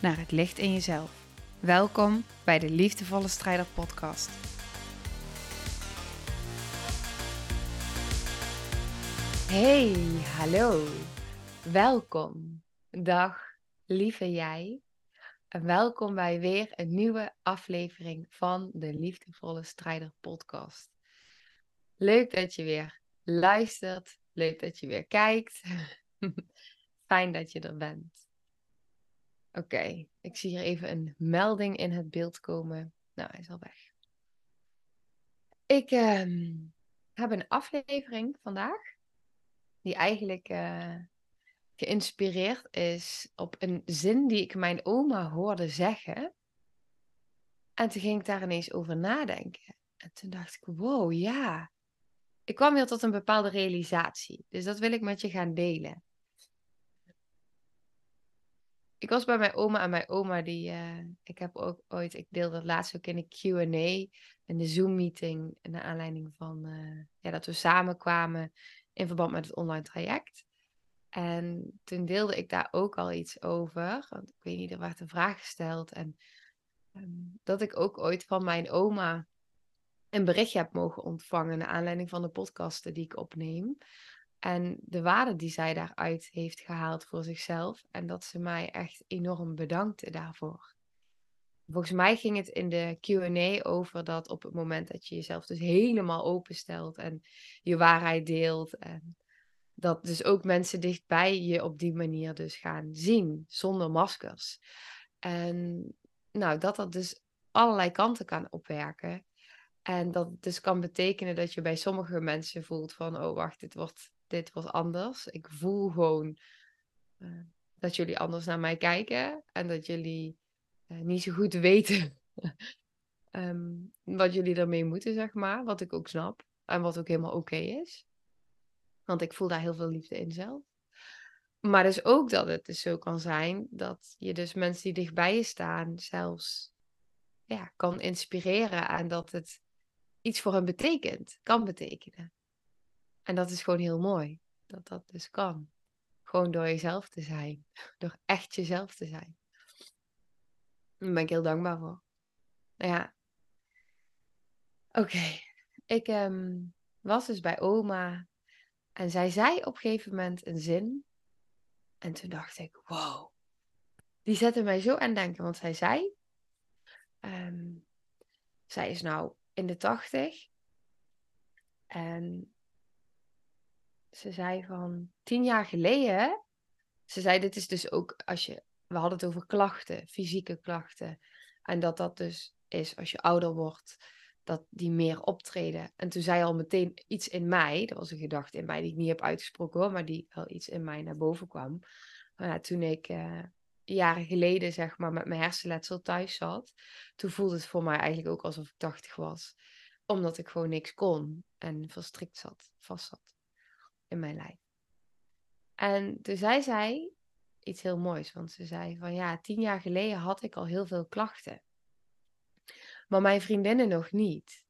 naar het licht in jezelf. Welkom bij de Liefdevolle Strijder Podcast. Hey, hallo. Welkom. Dag, lieve jij. En welkom bij weer een nieuwe aflevering van de Liefdevolle Strijder Podcast. Leuk dat je weer luistert. Leuk dat je weer kijkt. Fijn dat je er bent. Oké, ik zie hier even een melding in het beeld komen. Nou, hij is al weg. Ik ehm, heb een aflevering vandaag die eigenlijk uh, geïnspireerd is op een zin die ik mijn oma hoorde zeggen. En toen ging ik daar ineens over nadenken. En toen dacht ik, wow, ja. Ik kwam weer tot een bepaalde realisatie. Dus dat wil ik met je gaan delen ik was bij mijn oma en mijn oma die, uh, ik heb ook ooit, ik deelde laatst ook in een Q&A, in de Zoom-meeting, naar aanleiding van, uh, ja, dat we samenkwamen in verband met het online traject. En toen deelde ik daar ook al iets over, want ik weet niet, er werd een vraag gesteld en um, dat ik ook ooit van mijn oma een berichtje heb mogen ontvangen naar aanleiding van de podcasten die ik opneem. En de waarde die zij daaruit heeft gehaald voor zichzelf. En dat ze mij echt enorm bedankte daarvoor. Volgens mij ging het in de QA over dat op het moment dat je jezelf dus helemaal openstelt en je waarheid deelt. En dat dus ook mensen dichtbij je op die manier dus gaan zien, zonder maskers. En nou, dat dat dus allerlei kanten kan opwerken. En dat dus kan betekenen dat je bij sommige mensen voelt van, oh wacht, dit wordt dit was anders. Ik voel gewoon uh, dat jullie anders naar mij kijken en dat jullie uh, niet zo goed weten um, wat jullie ermee moeten, zeg maar. Wat ik ook snap en wat ook helemaal oké is. Want ik voel daar heel veel liefde in zelf. Maar dus ook dat het dus zo kan zijn dat je dus mensen die dichtbij je staan zelfs ja, kan inspireren en dat het iets voor hen betekent, kan betekenen. En dat is gewoon heel mooi. Dat dat dus kan. Gewoon door jezelf te zijn. Door echt jezelf te zijn. Daar ben ik heel dankbaar voor. Nou ja. Oké. Ik um, was dus bij oma. En zij zei op een gegeven moment een zin. En toen dacht ik, wow. Die zette mij zo aan denken. Want zij zei... Um, zij is nou in de tachtig. En ze zei van tien jaar geleden. Ze zei: Dit is dus ook als je. We hadden het over klachten, fysieke klachten. En dat dat dus is als je ouder wordt, dat die meer optreden. En toen zei al meteen iets in mij, dat was een gedachte in mij die ik niet heb uitgesproken hoor, maar die wel iets in mij naar boven kwam. ja, toen ik uh, jaren geleden, zeg maar, met mijn hersenletsel thuis zat, toen voelde het voor mij eigenlijk ook alsof ik 80 was. Omdat ik gewoon niks kon en verstrikt zat, vast zat in mijn lijf. En toen zei zij iets heel moois, want ze zei van ja, tien jaar geleden had ik al heel veel klachten. Maar mijn vriendinnen nog niet.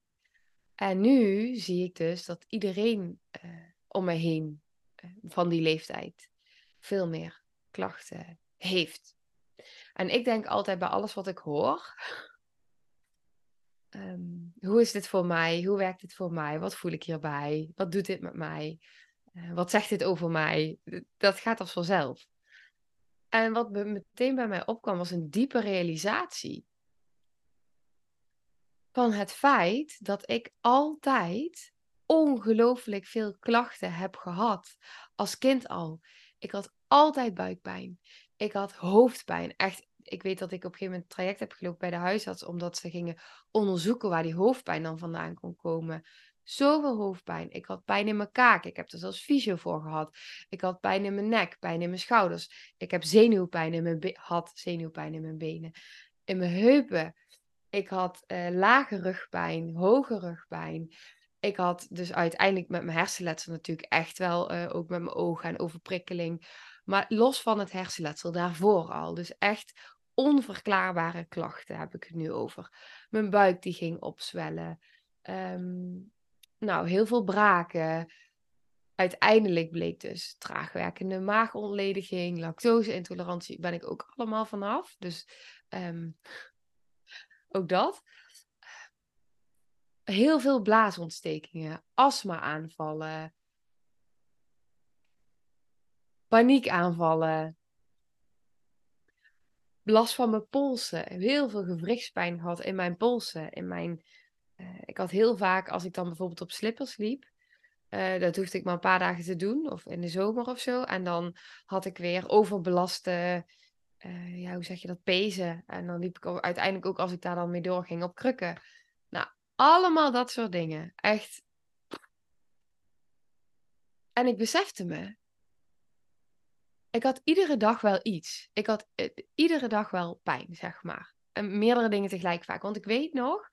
En nu zie ik dus dat iedereen uh, om me heen uh, van die leeftijd veel meer klachten heeft. En ik denk altijd bij alles wat ik hoor, um, hoe is dit voor mij? Hoe werkt dit voor mij? Wat voel ik hierbij? Wat doet dit met mij? Eh, wat zegt dit over mij? Dat gaat als vanzelf. En wat meteen bij mij opkwam was een diepe realisatie. Van het feit dat ik altijd ongelooflijk veel klachten heb gehad. Als kind al. Ik had altijd buikpijn. Ik had hoofdpijn. Echt, ik weet dat ik op een gegeven moment traject heb gelopen bij de huisarts. Omdat ze gingen onderzoeken waar die hoofdpijn dan vandaan kon komen zoveel hoofdpijn. Ik had pijn in mijn kaak. Ik heb er zelfs fysio voor gehad. Ik had pijn in mijn nek, pijn in mijn schouders. Ik heb zenuwpijn in mijn had zenuwpijn in mijn benen. In mijn heupen. Ik had uh, lage rugpijn, hoge rugpijn. Ik had dus uiteindelijk met mijn hersenletsel natuurlijk echt wel, uh, ook met mijn ogen en overprikkeling. Maar los van het hersenletsel, daarvoor al. Dus echt onverklaarbare klachten heb ik het nu over. Mijn buik die ging opzwellen. Ehm, nou, heel veel braken. Uiteindelijk bleek dus traagwerkende maagontlediging, lactose-intolerantie, ben ik ook allemaal vanaf. Dus um, ook dat. Heel veel blaasontstekingen, astma-aanvallen, paniekaanvallen, last van mijn polsen. Heel veel gewrichtspijn gehad in mijn polsen. In mijn, ik had heel vaak, als ik dan bijvoorbeeld op slippers liep, uh, dat hoefde ik maar een paar dagen te doen, of in de zomer of zo. En dan had ik weer overbelaste, uh, ja, hoe zeg je dat, pezen. En dan liep ik uiteindelijk ook, als ik daar dan mee doorging, op krukken. Nou, allemaal dat soort dingen. Echt. En ik besefte me, ik had iedere dag wel iets. Ik had iedere dag wel pijn, zeg maar. En meerdere dingen tegelijk vaak. Want ik weet nog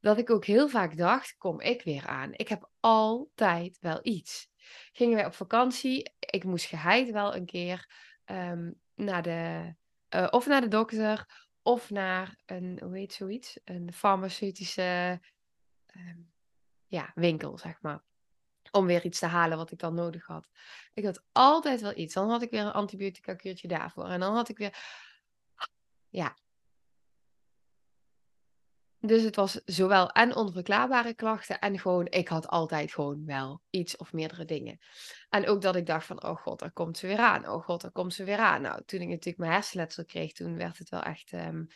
dat ik ook heel vaak dacht, kom ik weer aan. Ik heb altijd wel iets. Gingen wij op vakantie, ik moest geheid wel een keer um, naar de, uh, of naar de dokter, of naar een, hoe heet zoiets? Een farmaceutische um, ja, winkel, zeg maar om weer iets te halen wat ik dan nodig had. Ik had altijd wel iets. Dan had ik weer een antibiotica kuurtje daarvoor. En dan had ik weer... Ja. Dus het was zowel en onverklaarbare klachten en gewoon, ik had altijd gewoon wel iets of meerdere dingen. En ook dat ik dacht van, oh god, daar komt ze weer aan. Oh god, daar komt ze weer aan. Nou, toen ik natuurlijk mijn hersenletsel kreeg, toen werd het wel echt, um,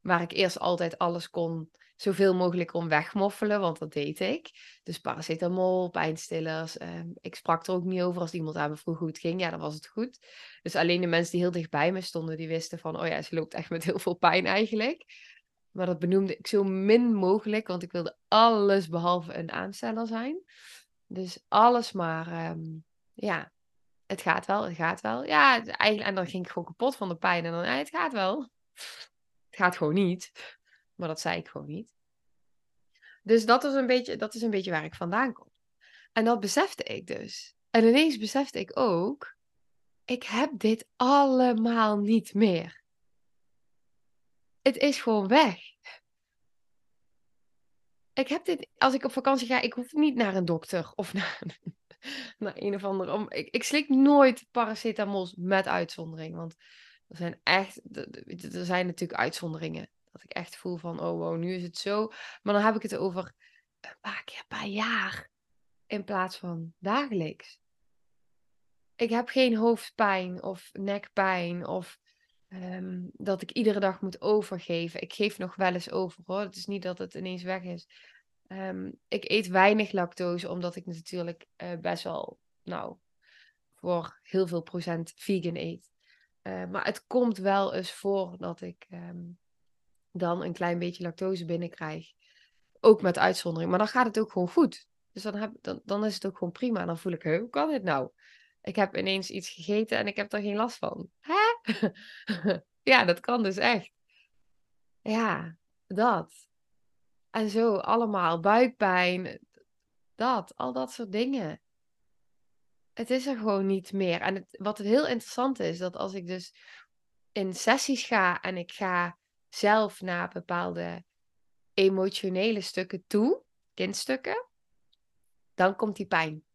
waar ik eerst altijd alles kon zoveel mogelijk kon wegmoffelen, want dat deed ik. Dus paracetamol, pijnstillers. Uh, ik sprak er ook niet over als iemand aan me vroeg hoe het ging. Ja, dan was het goed. Dus alleen de mensen die heel dicht bij me stonden, die wisten van, oh ja, ze loopt echt met heel veel pijn eigenlijk. Maar dat benoemde ik zo min mogelijk, want ik wilde alles behalve een aansteller zijn. Dus alles maar, um, ja, het gaat wel, het gaat wel. Ja, eigenlijk, en dan ging ik gewoon kapot van de pijn. En dan, ja, het gaat wel. Het gaat gewoon niet. Maar dat zei ik gewoon niet. Dus dat is een beetje, dat is een beetje waar ik vandaan kom. En dat besefte ik dus. En ineens besefte ik ook, ik heb dit allemaal niet meer. Het is gewoon weg. Ik heb dit, als ik op vakantie ga, ik hoef niet naar een dokter of naar, naar een of andere. Ik, ik slik nooit paracetamols met uitzondering. Want er zijn echt, er zijn natuurlijk uitzonderingen. Dat ik echt voel van, oh wow, nu is het zo. Maar dan heb ik het over een paar keer per jaar. In plaats van dagelijks. Ik heb geen hoofdpijn of nekpijn of um, dat ik iedere dag moet overgeven. Ik geef nog wel eens over hoor. Het is niet dat het ineens weg is. Um, ik eet weinig lactose, omdat ik natuurlijk uh, best wel, nou, voor heel veel procent vegan eet. Uh, maar het komt wel eens voor dat ik um, dan een klein beetje lactose binnenkrijg. Ook met uitzondering. Maar dan gaat het ook gewoon goed. Dus dan, heb, dan, dan is het ook gewoon prima. En dan voel ik, hoe kan dit nou? Ik heb ineens iets gegeten en ik heb er geen last van. ja, dat kan dus echt. Ja, dat. En zo allemaal. Buikpijn. Dat. Al dat soort dingen. Het is er gewoon niet meer. En het, wat heel interessant is, dat als ik dus in sessies ga en ik ga zelf naar bepaalde emotionele stukken toe, kindstukken, dan komt die pijn.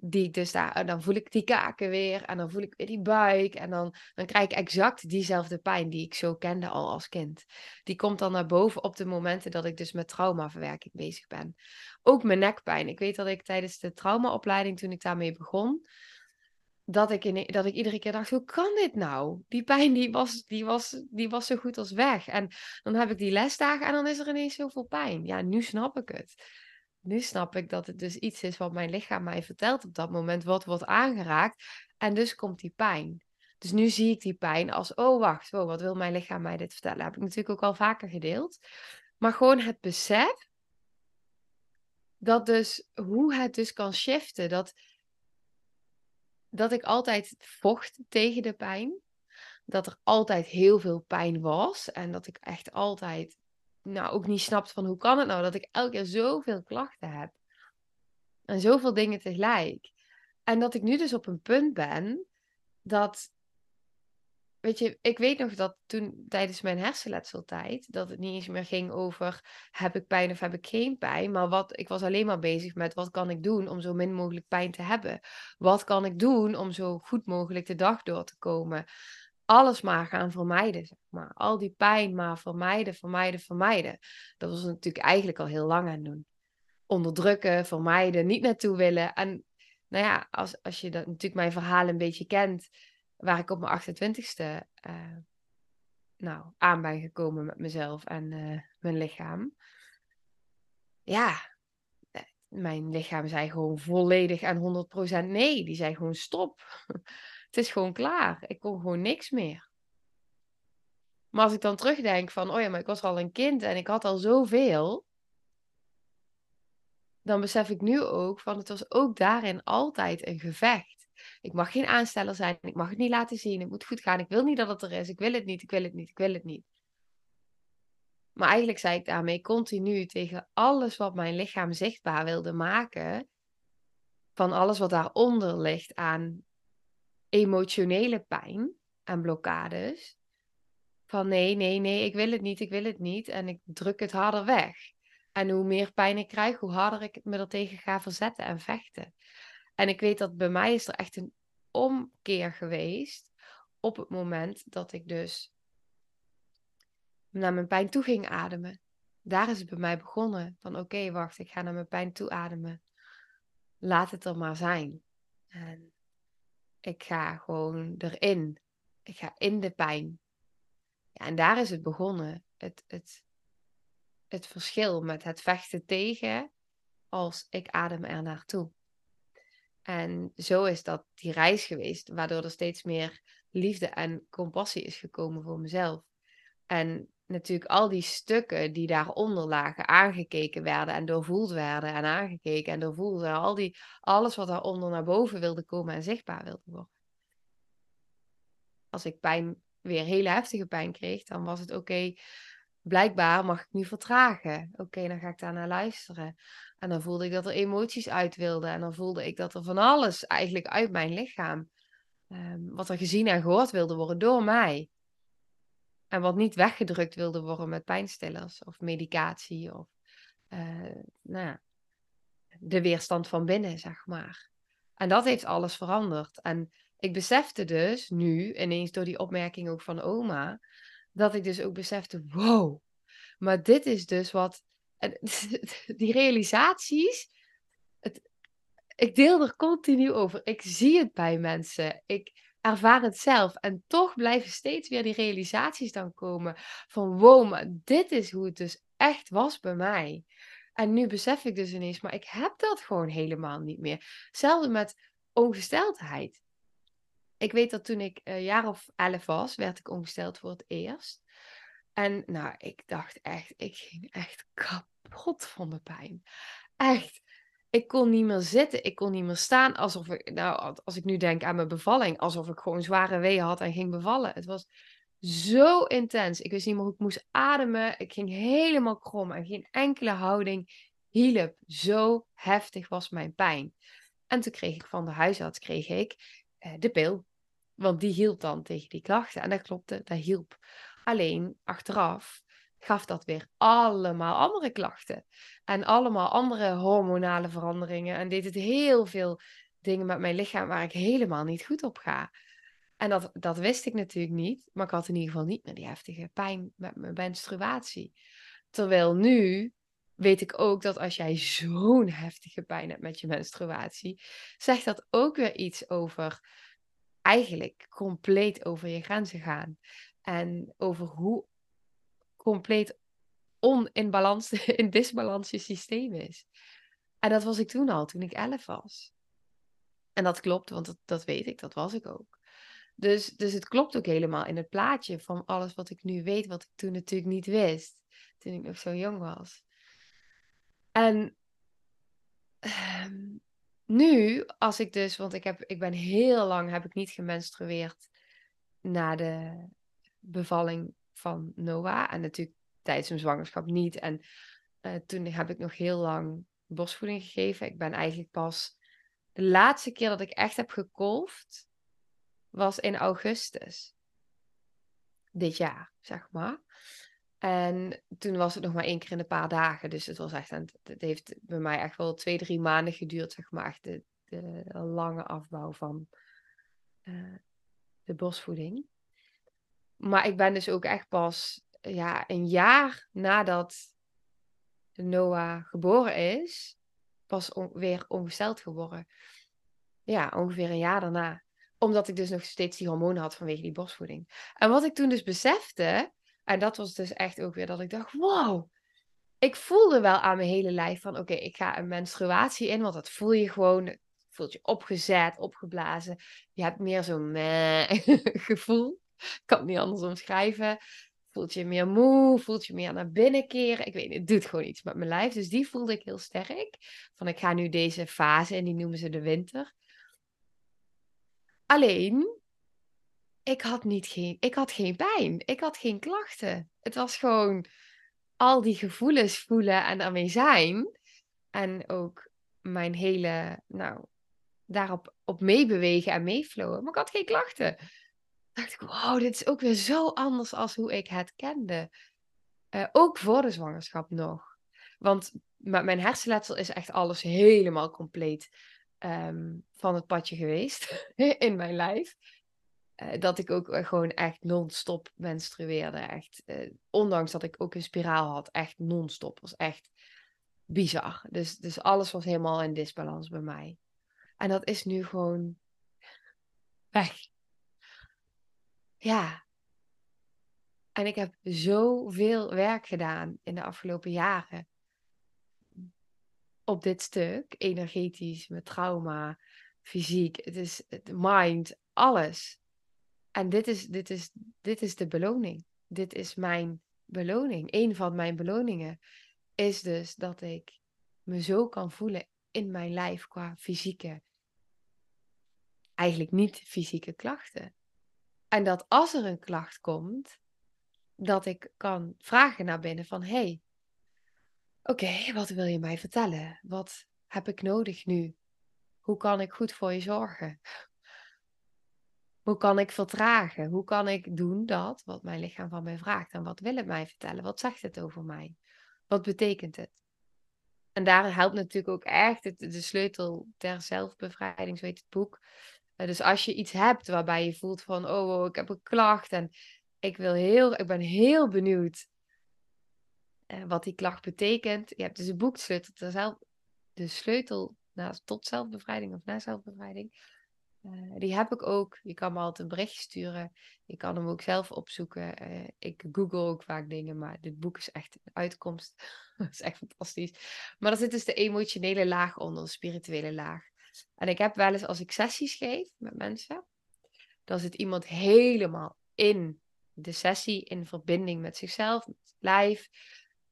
Die ik dus daar, dan voel ik die kaken weer en dan voel ik weer die buik en dan, dan krijg ik exact diezelfde pijn die ik zo kende al als kind. Die komt dan naar boven op de momenten dat ik dus met traumaverwerking bezig ben. Ook mijn nekpijn. Ik weet dat ik tijdens de traumaopleiding, toen ik daarmee begon, dat ik, in, dat ik iedere keer dacht, hoe kan dit nou? Die pijn die was, die, was, die was zo goed als weg. En dan heb ik die lesdagen en dan is er ineens zoveel pijn. Ja, nu snap ik het. Nu snap ik dat het dus iets is wat mijn lichaam mij vertelt op dat moment, wat wordt aangeraakt. En dus komt die pijn. Dus nu zie ik die pijn als, oh wacht, wat wil mijn lichaam mij dit vertellen? Heb ik natuurlijk ook al vaker gedeeld. Maar gewoon het besef dat dus, hoe het dus kan shiften. Dat, dat ik altijd vocht tegen de pijn. Dat er altijd heel veel pijn was. En dat ik echt altijd, nou ook niet snapte van hoe kan het nou dat ik elke keer zoveel klachten heb. En zoveel dingen tegelijk. En dat ik nu dus op een punt ben dat weet je, ik weet nog dat toen tijdens mijn hersenletseltijd, dat het niet eens meer ging over heb ik pijn of heb ik geen pijn, maar wat, ik was alleen maar bezig met wat kan ik doen om zo min mogelijk pijn te hebben? Wat kan ik doen om zo goed mogelijk de dag door te komen? Alles maar gaan vermijden, zeg maar. Al die pijn maar vermijden, vermijden, vermijden. Dat was natuurlijk eigenlijk al heel lang aan doen. Onderdrukken, vermijden, niet naartoe willen. En nou ja, als, als je dat, natuurlijk mijn verhaal een beetje kent, waar ik op mijn 28ste uh, nou, aan ben gekomen met mezelf en uh, mijn lichaam. Ja, eh, mijn lichaam zei gewoon volledig en 100% nee. Die zei gewoon stop. Het is gewoon klaar. Ik kon gewoon niks meer. Maar als ik dan terugdenk van, oh ja, maar ik was al een kind en ik had al zoveel. Dan besef ik nu ook van, het was ook daarin altijd een gevecht. Ik mag geen aansteller zijn. Ik mag het niet laten zien. Het moet goed gaan. Ik wil niet dat het er is. Ik wil het niet. Ik wil het niet. Ik wil het niet. Maar eigenlijk zei ik daarmee continu tegen alles wat mijn lichaam zichtbaar wilde maken. Van alles wat daaronder ligt aan emotionele pijn en blokkades. Van nee, nee, nee, ik wil het niet, ik wil het niet. En ik druk het harder weg. En hoe meer pijn ik krijg, hoe harder ik me er tegen ga verzetten en vechten. En ik weet dat bij mij is er echt een omkeer geweest op het moment dat ik dus naar mijn pijn toe ging ademen. Daar is het bij mij begonnen. Van oké, wacht, ik ga naar mijn pijn toe ademen. Laat het er maar zijn. En ik ga gewoon erin. Ik ga in de pijn. Ja, en daar is het begonnen. Het, het, het verschil met het vechten tegen als ik adem er naartoe. En zo is dat die reis geweest, waardoor er steeds meer liefde en compassie is gekomen voor mezelf. En natuurlijk al die stukken die daaronder lagen, aangekeken werden en doorvoeld werden en aangekeken en doorvoeld werden. Al die, alles wat daaronder naar boven wilde komen en zichtbaar wilde worden. Als ik pijn, weer hele heftige pijn kreeg, dan was het oké, blijkbaar mag ik nu vertragen. Oké, dan ga ik daar naar luisteren. En dan voelde ik dat er emoties uit wilden. En dan voelde ik dat er van alles eigenlijk uit mijn lichaam, um, wat er gezien en gehoord wilde worden door mij. En wat niet weggedrukt wilde worden met pijnstillers of medicatie of uh, nou ja, de weerstand van binnen, zeg maar. En dat heeft alles veranderd. En ik besefte dus nu, ineens door die opmerking ook van oma, dat ik dus ook besefte, wow, maar dit is dus wat, die realisaties, het, ik deel er continu over. Ik zie het bij mensen. Ik ervaar het zelf. En toch blijven steeds weer die realisaties dan komen van wow, maar dit is hoe het dus echt was bij mij. En nu besef ik dus ineens, maar ik heb dat gewoon helemaal niet meer. Hetzelfde met ongesteldheid. Ik weet dat toen ik een jaar of elf was, werd ik ongesteld voor het eerst. En nou, ik dacht echt, ik ging echt kapot van de pijn. Echt. Ik kon niet meer zitten, ik kon niet meer staan. Alsof ik, nou, als ik nu denk aan mijn bevalling, alsof ik gewoon zware weeën had en ging bevallen. Het was zo intens. Ik wist niet meer hoe ik moest ademen. Ik ging helemaal krom en geen enkele houding hielp. Zo heftig was mijn pijn. En toen kreeg ik van de huisarts kreeg ik, eh, de pil. Want die hielp dan tegen die klachten. En dat klopte, dat hielp. Alleen achteraf gaf dat weer allemaal andere klachten. En allemaal andere hormonale veranderingen. En deed het heel veel dingen met mijn lichaam waar ik helemaal niet goed op ga. En dat, dat wist ik natuurlijk niet. Maar ik had in ieder geval niet meer die heftige pijn met mijn menstruatie. Terwijl nu weet ik ook dat als jij zo'n heftige pijn hebt met je menstruatie, zegt dat ook weer iets over eigenlijk compleet over je grenzen gaan. En over hoe compleet on in, balans, in disbalans je systeem is. En dat was ik toen al, toen ik elf was. En dat klopt, want dat, weet ik, dat was ik ook. Dus, dus het klopt ook helemaal in het plaatje van alles wat ik nu weet, wat ik toen natuurlijk niet wist, toen ik nog zo jong was. En ehm, nu, als ik dus, want ik, heb, ik ben heel lang heb ik niet gemenstrueerd na de bevalling van Noah. En natuurlijk tijdens mijn zwangerschap niet. En uh, toen heb ik nog heel lang borstvoeding gegeven. Ik ben eigenlijk pas de laatste keer dat ik echt heb gekolfd, was in augustus. Dit jaar, zeg maar. En toen was het nog maar één keer in een paar dagen. Dus het was echt, het heeft bij mij echt wel twee, drie maanden geduurd, zeg maar. De, de, lange afbouw van uh, de bosvoeding. Maar ik ben dus ook echt pas ja, een jaar nadat Noah geboren is, pas weer ongesteld geworden. Ja, ongeveer een jaar daarna. Omdat ik dus nog steeds die hormonen had vanwege die borstvoeding. En wat ik toen dus besefte, en dat was dus echt ook weer dat ik dacht, wow. Ik voelde wel aan mijn hele lijf van, oké, ik ga een menstruatie in, want dat voel je gewoon, voelt je opgezet, opgeblazen. Je hebt meer zo'n gevoel. Ik kan het niet anders omschrijven. Voelt je meer moe, voelt je meer naar binnen keren. Ik weet niet, het doet gewoon iets met mijn lijf. Dus die voelde ik heel sterk. Van ik ga nu deze fase, en die noemen ze de winter. Alleen, ik had, niet geen, ik had geen pijn. Ik had geen klachten. Het was gewoon al die gevoelens voelen en ermee zijn. En ook mijn hele, nou, daarop op meebewegen en meeflowen. Maar ik had geen klachten. Dacht ik, wow, dit is ook weer zo anders als hoe ik het kende. Uh, ook voor de zwangerschap nog. Want mijn hersenletsel is echt alles helemaal compleet um, van het padje geweest in mijn lijf. Uh, dat ik ook gewoon echt non-stop menstrueerde. Echt, ondanks dat ik ook een spiraal had, echt non-stop. was echt bizar. Dus, dus alles was helemaal in disbalans bij mij. En dat is nu gewoon weg. Ja. En ik heb zoveel werk gedaan in de afgelopen jaren. Op dit stuk, energetisch, met trauma, fysiek, het is het mind, alles. En dit is, dit, is, dit is de beloning. Dit is mijn beloning. Een van mijn beloningen is dus dat ik me zo kan voelen in mijn lijf qua fysieke, eigenlijk niet fysieke klachten. En dat als er een klacht komt, dat ik kan vragen naar binnen van hey, oké, wat wil je mij vertellen? Wat heb ik nodig nu? Hoe kan ik goed voor je zorgen? Hoe kan ik vertragen? Hoe kan ik doen dat wat mijn lichaam van mij vraagt? En wat wil het mij vertellen? Wat zegt het over mij? Wat betekent het? En daar helpt natuurlijk ook echt de sleutel ter zelfbevrijding, zo heet het boek. Eh, dus als je iets hebt waarbij je voelt van, oh, ik heb een klacht en ik, wil heel, ik ben heel benieuwd uh, wat die klacht betekent. Je hebt dus een boek, sleutel, de sleutel tot zelfbevrijding of naar zelfbevrijding. Uh, die heb ik ook. Je kan me altijd een berichtje sturen. Je kan hem ook zelf opzoeken. ik google ook vaak dingen, maar dit boek is echt een uitkomst. dat is echt fantastisch. Maar er zit dus de emotionele laag onder, de spirituele laag. En ik heb wel eens als ik sessies geef met mensen, dan zit iemand helemaal in de sessie, in verbinding met zichzelf, met het lijf.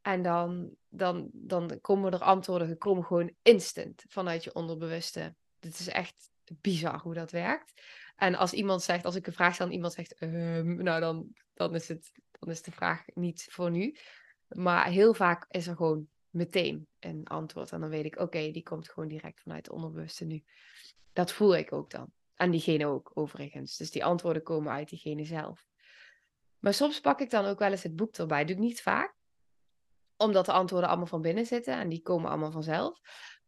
En dan, dan, dan komen er antwoorden gekomen gewoon instant vanuit je onderbewuste. Het is echt bizar hoe dat werkt. En als iemand zegt, als ik een vraag stel en iemand zegt, ehm, nou dan, dan, is het, dan is de vraag niet voor nu. Maar heel vaak is er gewoon meteen een antwoord. En dan weet ik, oké, die komt gewoon direct vanuit de onderbewuste nu. Dat voel ik ook dan. En diegene ook, overigens. Dus die antwoorden komen uit diegene zelf. Maar soms pak ik dan ook wel eens het boek erbij. Doe ik niet vaak. Omdat de antwoorden allemaal van binnen zitten. En die komen allemaal vanzelf.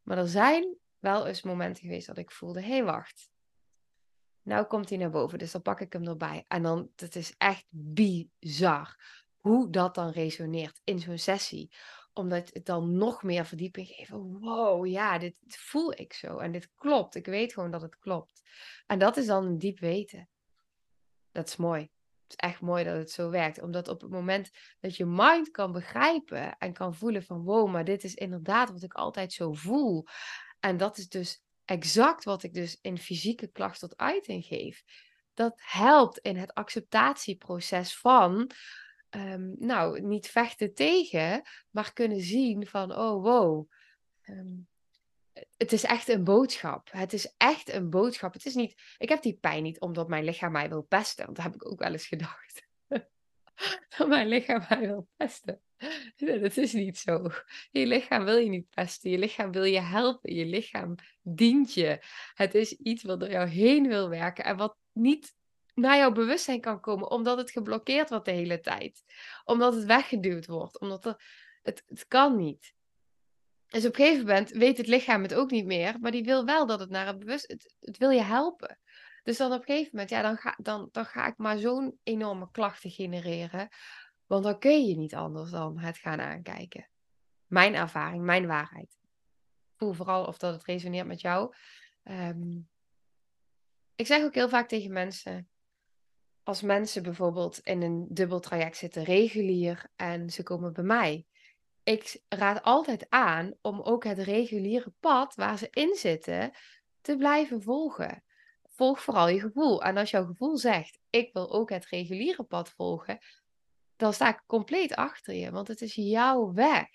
Maar er zijn wel eens momenten geweest dat ik voelde, hé, hey, wacht. Nou komt hij naar boven, dus dan pak ik hem erbij. En dan, het is echt bizar hoe dat dan resoneert in zo'n sessie omdat het dan nog meer verdieping geeft. Wow, ja, dit voel ik zo. En dit klopt. Ik weet gewoon dat het klopt. En dat is dan een diep weten. Dat is mooi. Het is echt mooi dat het zo werkt. Omdat op het moment dat je mind kan begrijpen en kan voelen van wow, maar dit is inderdaad wat ik altijd zo voel. En dat is dus exact wat ik dus in fysieke klacht tot uiting geef. Dat helpt in het acceptatieproces van um, nou, niet vechten tegen, maar kunnen zien van, oh wow, um, het is echt een boodschap. Het is echt een boodschap. Het is niet, ik heb die pijn niet omdat mijn lichaam mij wil pesten. Dat heb ik ook wel eens gedacht. dat mijn lichaam mij wil pesten. Dat is niet zo. Je lichaam wil je niet pesten. Je lichaam wil je helpen. Je lichaam dient je. Het is iets wat door jou heen wil werken en wat niet naar jouw bewustzijn kan komen, omdat het geblokkeerd wordt de hele tijd. Omdat het weggeduwd wordt. Omdat het, het kan niet. Dus op een gegeven moment weet het lichaam het ook niet meer, maar die wil wel dat het naar het bewust... Het, het wil je helpen. Dus dan op een gegeven moment, ja, dan ga, dan, dan ga ik maar zo'n enorme klachten genereren. Want dan kun je niet anders dan het gaan aankijken. Mijn ervaring, mijn waarheid. Voel vooral of dat het resoneert met jou. Ehm, ik zeg ook heel vaak tegen mensen, als mensen bijvoorbeeld in een dubbel traject zitten, regulier, en ze komen bij mij. Ik raad altijd aan om ook het reguliere pad waar ze in zitten te blijven volgen. Volg vooral je gevoel. En als jouw gevoel zegt, ik wil ook het reguliere pad volgen, dan sta ik compleet achter je, want het is jouw weg.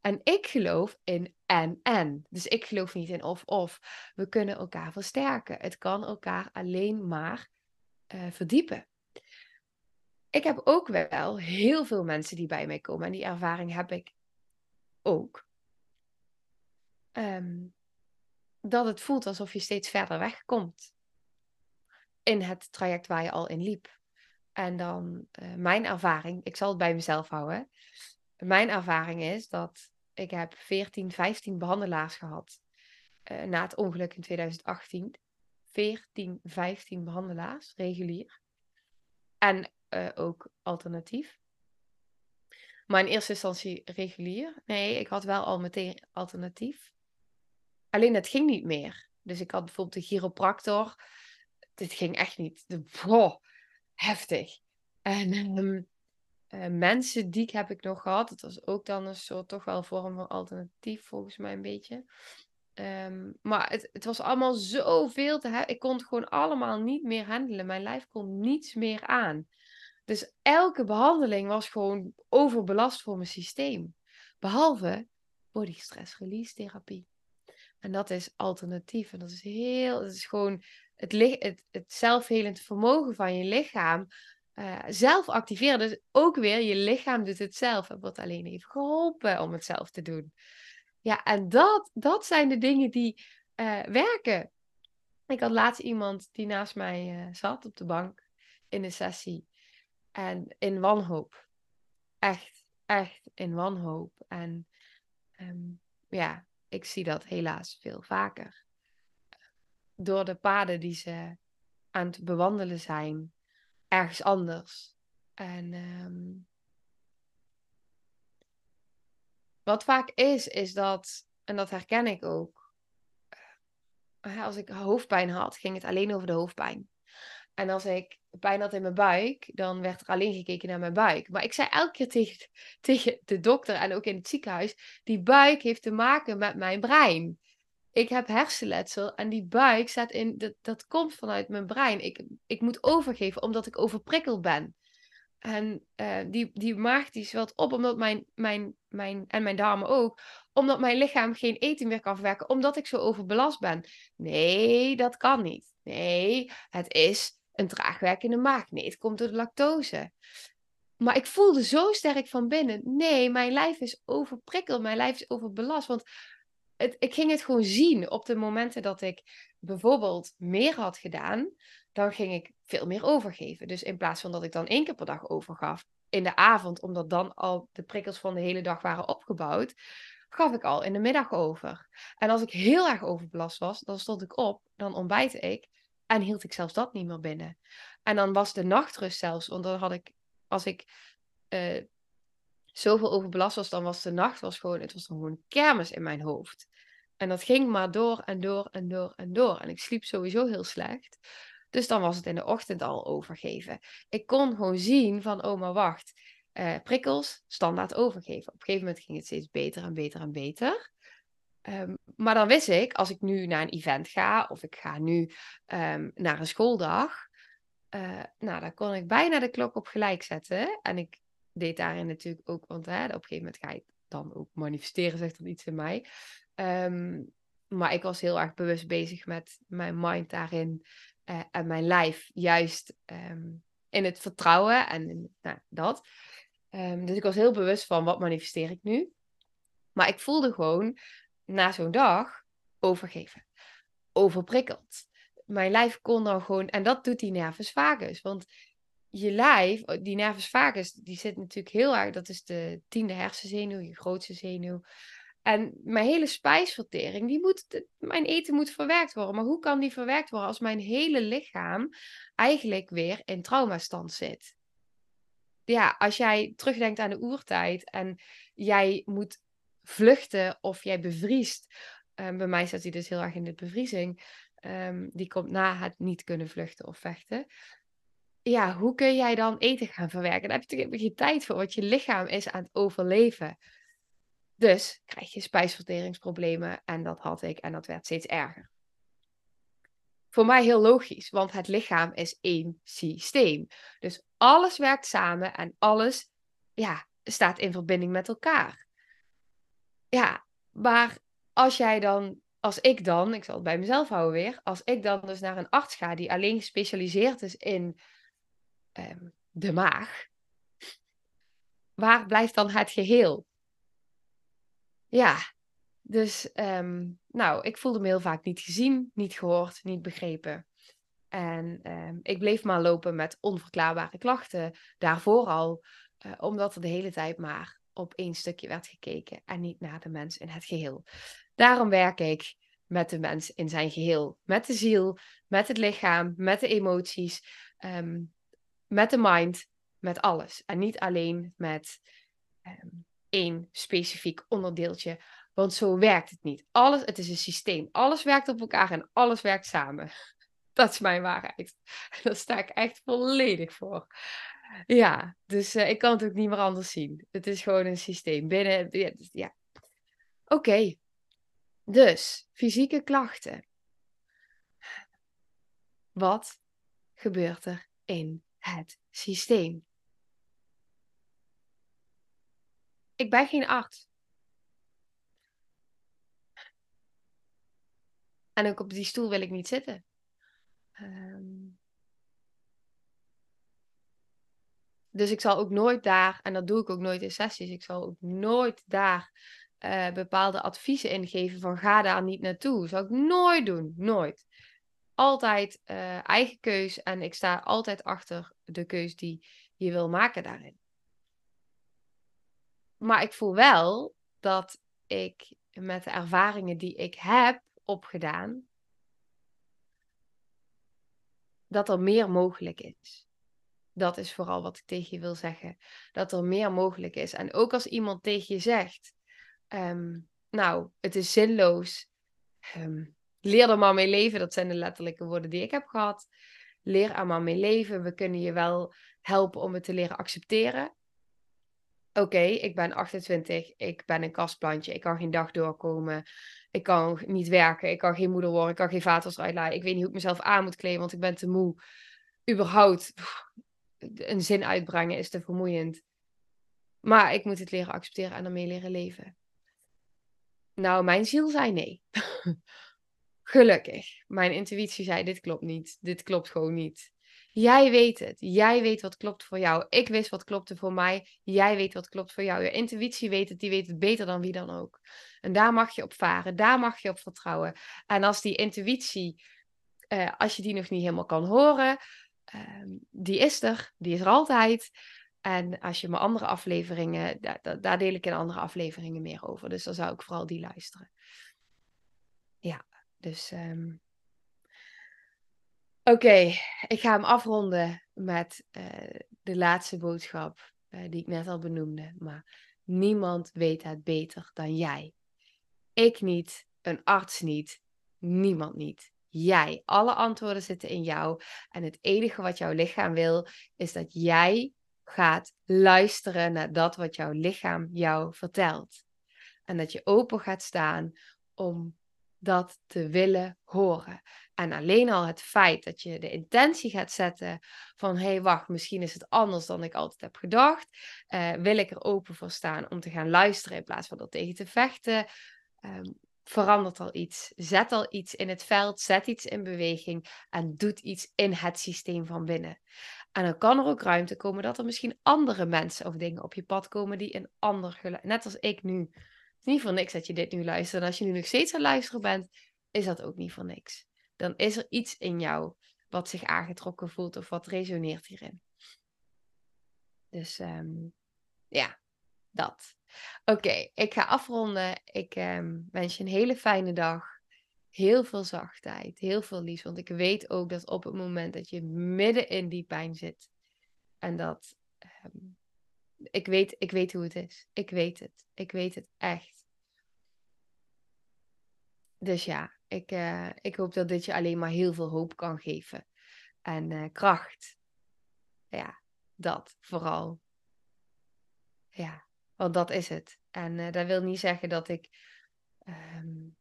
En ik geloof in en-en. Dus ik geloof niet in of-of. We kunnen elkaar versterken. Het kan elkaar alleen maar uh, verdiepen. Ik heb ook wel heel veel mensen die bij mij komen. En die ervaring heb ik ook. Um, dat het voelt alsof je steeds verder wegkomt. In het traject waar je al in liep. En dan uh, mijn ervaring, ik zal het bij mezelf houden. Mijn ervaring is dat ik heb 14, 15 behandelaars gehad uh, na het ongeluk in 2018. 14, 15 behandelaars, regulier. En uh, ook alternatief. Maar in eerste instantie regulier. Nee, ik had wel al meteen alternatief. Alleen het ging niet meer. Dus ik had bijvoorbeeld de chiropractor. Dit ging echt niet. De, wow, heftig. En um, uh, mensen die heb ik nog gehad. Dat was ook dan een soort toch wel vorm van alternatief volgens mij een beetje. Um, maar het, het, was allemaal zoveel te hebben. Ik kon het gewoon allemaal niet meer handelen. Mijn lijf kon niets meer aan. Dus elke behandeling was gewoon overbelast voor mijn systeem. Behalve body stress release therapie. En dat is alternatief. En dat is heel, dat is gewoon het, het, zelfhelend vermogen van je lichaam uh, zelf activeren. Dus ook weer, je lichaam doet het zelf en wordt alleen even geholpen om het zelf te doen. Ja, en dat, dat zijn de dingen die uh, werken. Ik had laatst iemand die naast mij uh, zat op de bank in een sessie. En in wanhoop. Echt, echt in wanhoop. En um, ja, ik zie dat helaas veel vaker. Door de paden die ze aan het bewandelen zijn, ergens anders. En um, wat vaak is, is dat, en dat herken ik ook, eh, als ik hoofdpijn had, ging het alleen over de hoofdpijn. En als ik pijn had in mijn buik, dan werd er alleen gekeken naar mijn buik. Maar ik zei elke keer tegen, tegen de dokter en ook in het ziekenhuis: die buik heeft te maken met mijn brein. Ik heb hersenletsel en die buik staat in, dat, dat komt vanuit mijn brein. Ik, ik moet overgeven omdat ik overprikkeld ben. En uh, die, die maag die zwelt op omdat mijn, mijn, mijn, en mijn darmen ook, omdat mijn lichaam geen eten meer kan verwerken, omdat ik zo overbelast ben. Nee, dat kan niet. Nee, het is een traagwerkende maag. Nee, het komt door de lactose. Maar ik voelde zo sterk van binnen. Nee, mijn lijf is overprikkeld. Mijn lijf is overbelast. Want het, ik ging het gewoon zien op de momenten dat ik bijvoorbeeld meer had gedaan. Dan ging ik veel meer overgeven. Dus in plaats van dat ik dan één keer per dag overgaf in de avond, omdat dan al de prikkels van de hele dag waren opgebouwd, gaf ik al in de middag over. En als ik heel erg overbelast was, dan stond ik op, dan ontbijtte ik en hield ik zelfs dat niet meer binnen. En dan was de nachtrust zelfs, want dan had ik, als ik uh, zoveel overbelast was, dan was de nacht was gewoon, het was gewoon kermis in mijn hoofd. En dat ging maar door en door en door en door. En ik sliep sowieso heel slecht. Dus dan was het in de ochtend al overgeven. Ik kon gewoon zien van, oh maar wacht, uh, prikkels, standaard overgeven. Op een gegeven moment ging het steeds beter en beter en beter. Um, maar dan wist ik, als ik nu naar een event ga of ik ga nu um, naar een schooldag, uh, nou, dan kon ik bijna de klok op gelijk zetten. En ik deed daarin natuurlijk ook, want hè, op een gegeven moment ga je dan ook manifesteren, zegt er iets in mij. Um, maar ik was heel erg bewust bezig met mijn mind daarin uh, en mijn lijf juist ehm, in het vertrouwen en nou, dat. Dus ik was heel bewust van wat manifesteer ik nu. Maar ik voelde gewoon na zo'n dag overgeven, overprikkeld. Mijn lijf kon dan gewoon, en dat doet die nervus vagus. Want je lijf, die nervus vagus, die zit natuurlijk heel erg, dat is de tiende hersenzenuw, je grootste zenuw. En mijn hele spijsvertering, die moet, mijn eten moet verwerkt worden. Maar hoe kan die verwerkt worden als mijn hele lichaam eigenlijk weer in traumastand zit? Ja, als jij terugdenkt aan de oertijd en jij moet vluchten of jij bevriest. Um, bij mij staat hij dus heel erg in de bevriezing. Um, die komt na het niet kunnen vluchten of vechten. Ja, hoe kun jij dan eten gaan verwerken? Daar heb je natuurlijk geen tijd voor, want je lichaam is aan het overleven. Dus krijg je spijsverteringsproblemen en dat had ik en dat werd steeds erger. Voor mij heel logisch, want het lichaam is één systeem. Dus alles werkt samen en alles ja, staat in verbinding met elkaar. Ja, maar als jij dan, als ik dan, ik zal het bij mezelf houden weer, als ik dan dus naar een arts ga die alleen gespecialiseerd is in um, de maag, waar blijft dan het geheel? Ja, dus um, nou, ik voelde me heel vaak niet gezien, niet gehoord, niet begrepen. En um, ik bleef maar lopen met onverklaarbare klachten, daarvoor al, uh, omdat er de hele tijd maar op één stukje werd gekeken en niet naar de mens in het geheel. Daarom werk ik met de mens in zijn geheel, met de ziel, met het lichaam, met de emoties, um, met de mind, met alles. En niet alleen met um, één specifiek onderdeeltje, want zo werkt het niet. Alles, het is een systeem. Alles werkt op elkaar en alles werkt samen. Dat is mijn waarheid. Daar sta ik echt volledig voor. Ja, dus uh, ik kan het ook niet meer anders zien. Het is gewoon een systeem binnen. Ja. Dus, ja. Oké. Dus, fysieke klachten. Wat gebeurt er in het systeem? Ik ben geen arts. En ook op die stoel wil ik niet zitten. Um, dus ik zal ook nooit daar, en dat doe ik ook nooit in sessies, ik zal ook nooit daar uh, bepaalde adviezen ingeven van ga daar niet naartoe. Dat zal ik nooit doen, nooit. Altijd uh, eigen keus en ik sta altijd achter de keus die je wil maken daarin. Maar ik voel wel dat ik met de ervaringen die ik heb opgedaan, dat er meer mogelijk is. Dat is vooral wat ik tegen je wil zeggen. Dat er meer mogelijk is. En ook als iemand tegen je zegt: um, Nou, het is zinloos. Um, leer er maar mee leven. Dat zijn de letterlijke woorden die ik heb gehad. Leer er maar mee leven. We kunnen je wel helpen om het te leren accepteren. Oké, ik ben 28, ik ben een kastplantje, ik kan geen dag doorkomen, ik kan niet werken, ik kan geen moeder worden, ik kan geen vaters uitlaten, ik weet niet hoe ik mezelf aan moet kleden, want ik ben te moe. Überhaupt, een zin uitbrengen is te vermoeiend. Maar ik moet het leren accepteren en ermee leren leven. Nou, mijn ziel zei nee. Gelukkig. Mijn intuïtie zei: dit klopt niet. Dit klopt gewoon niet. Jij weet het. Jij weet wat klopt voor jou. Ik wist wat klopte voor mij. Jij weet wat klopt voor jou. Je intuïtie weet het. Die weet het beter dan wie dan ook. En daar mag je op varen. Daar mag je op vertrouwen. En als die intuïtie, uh, als je die nog niet helemaal kan horen, uh, die is er. Die is er altijd. En als je mijn andere afleveringen, daar, daar deel ik in andere afleveringen meer over. Dus dan zou ik vooral die luisteren. Ja, dus um, Oké, ik ga hem afronden met uh, de laatste boodschap uh, die ik net al benoemde. Maar niemand weet het beter dan jij. Ik niet, een arts niet, niemand niet. Jij. Alle antwoorden zitten in jou. En het enige wat jouw lichaam wil, is dat jij gaat luisteren naar dat wat jouw lichaam jou vertelt. En dat je open gaat staan om dat te willen horen. En alleen al het feit dat je de intentie gaat zetten van hé hey, wacht, misschien is het anders dan ik altijd heb gedacht. Uh, wil ik er open voor staan om te gaan luisteren in plaats van er tegen te vechten. Um, verandert al iets. Zet al iets in het veld, zet iets in beweging en doet iets in het systeem van binnen. En dan kan er ook ruimte komen dat er misschien andere mensen of dingen op je pad komen die een ander net als ik nu. Het is niet voor niks dat je dit nu luistert. En als je nu nog steeds aan het luisteren bent, is dat ook niet voor niks. Dan is er iets in jou wat zich aangetrokken voelt of wat resoneert hierin. Dus um, ja, dat. Oké, ik ga afronden. Ik um, wens je een hele fijne dag. Heel veel zachtheid, heel veel liefs. Want ik weet ook dat op het moment dat je midden in die pijn zit. En dat. Um, ik, weet, ik weet hoe het is. Ik weet het. Ik weet het echt. Dus ja, ik, uh, ik hoop dat dit je alleen maar heel veel hoop kan geven. En uh, kracht. Ja, dat vooral. Ja, want dat is het. En uh, dat wil niet zeggen dat ik um,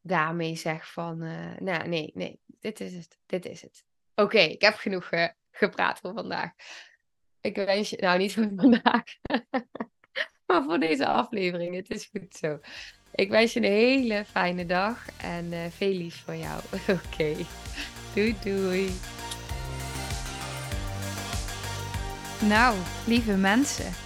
daarmee zeg van, uh, nou nee, nee, dit is het, dit is het. Oké, ik heb genoeg uh, gepraat voor vandaag. Ik wens je, nou niet voor vandaag, maar voor deze aflevering. Het is goed zo. Ik wens je een hele fijne dag en veel liefs voor jou. Oké, doei doei. Nou, lieve mensen,